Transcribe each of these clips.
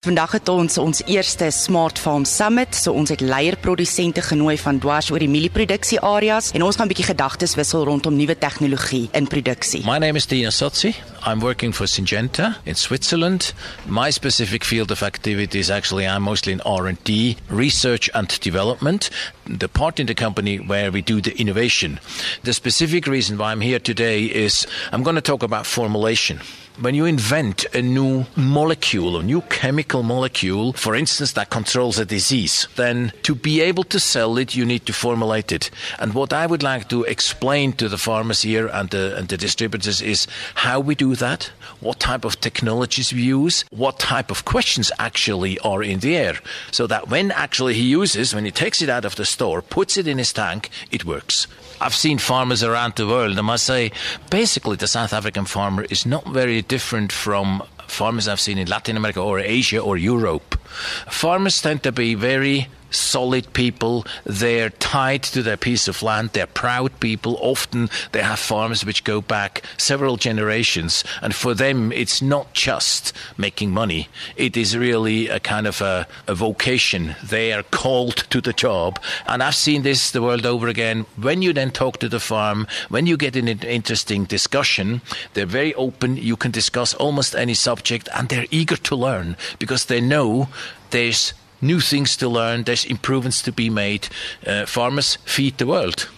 Vandag het ons ons eerste Smart Farm Summit, so ons het leierprodusente genooi van dwars oor die mielieproduksie areas en ons gaan 'n bietjie gedagtes wissel rondom nuwe tegnologie in produksie. My name is Dina Sotzi. I'm working for Syngenta in Switzerland. My specific field of activity is actually I'm mostly in R&D, research and development, the part in the company where we do the innovation. The specific reason why I'm here today is I'm going to talk about formulation when you invent a new molecule, a new chemical molecule, for instance, that controls a disease, then to be able to sell it, you need to formulate it. And what I would like to explain to the farmers here and the, and the distributors is how we do that, what type of technologies we use, what type of questions actually are in the air, so that when actually he uses, when he takes it out of the store, puts it in his tank, it works. I've seen farmers around the world. and I must say, basically, the South African farmer is not very different from farmers I've seen in Latin America or Asia or Europe. Farmers tend to be very solid people. They're tied to their piece of land. They're proud people. Often they have farms which go back several generations. And for them, it's not just making money. It is really a kind of a, a vocation. They are called to the job. And I've seen this the world over again. When you then talk to the farm, when you get in an interesting discussion, they're very open. You can discuss almost any subject and they're eager to learn because they know there's new things to learn, there's improvements to be made. Uh, farmers feed the world.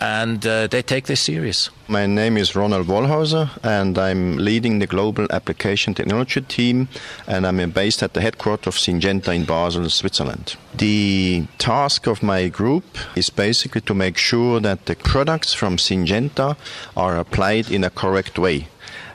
And uh, they take this serious. My name is Ronald Wollhauser, and I'm leading the global application technology team, and I'm based at the headquarters of Syngenta in Basel, Switzerland. The task of my group is basically to make sure that the products from Syngenta are applied in a correct way.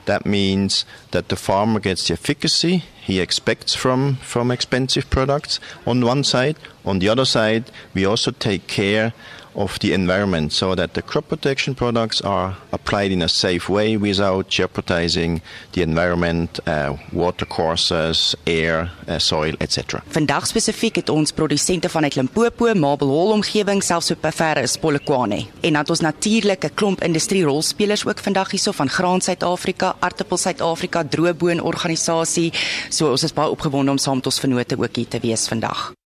That means that the farmer gets the efficacy he expects from, from expensive products on one side. On the other side, we also take care of the environment so that the crop protection products are applied in a safe way without jeopardizing the environment, uh, water courses, air, uh, soil, etc. Vandag spesifiek het ons produsente van uit Limpopo, Mabel Hall omgewing selfs ver as Polokwane. En dan het ons natuurlike klomp industrie rolspelers ook vandag hierso van Graan Suid-Afrika, Aartappel Suid-Afrika, Droëboon organisasie. So ons is baie opgewonde om saam met ons vennote ook hier te wees vandag.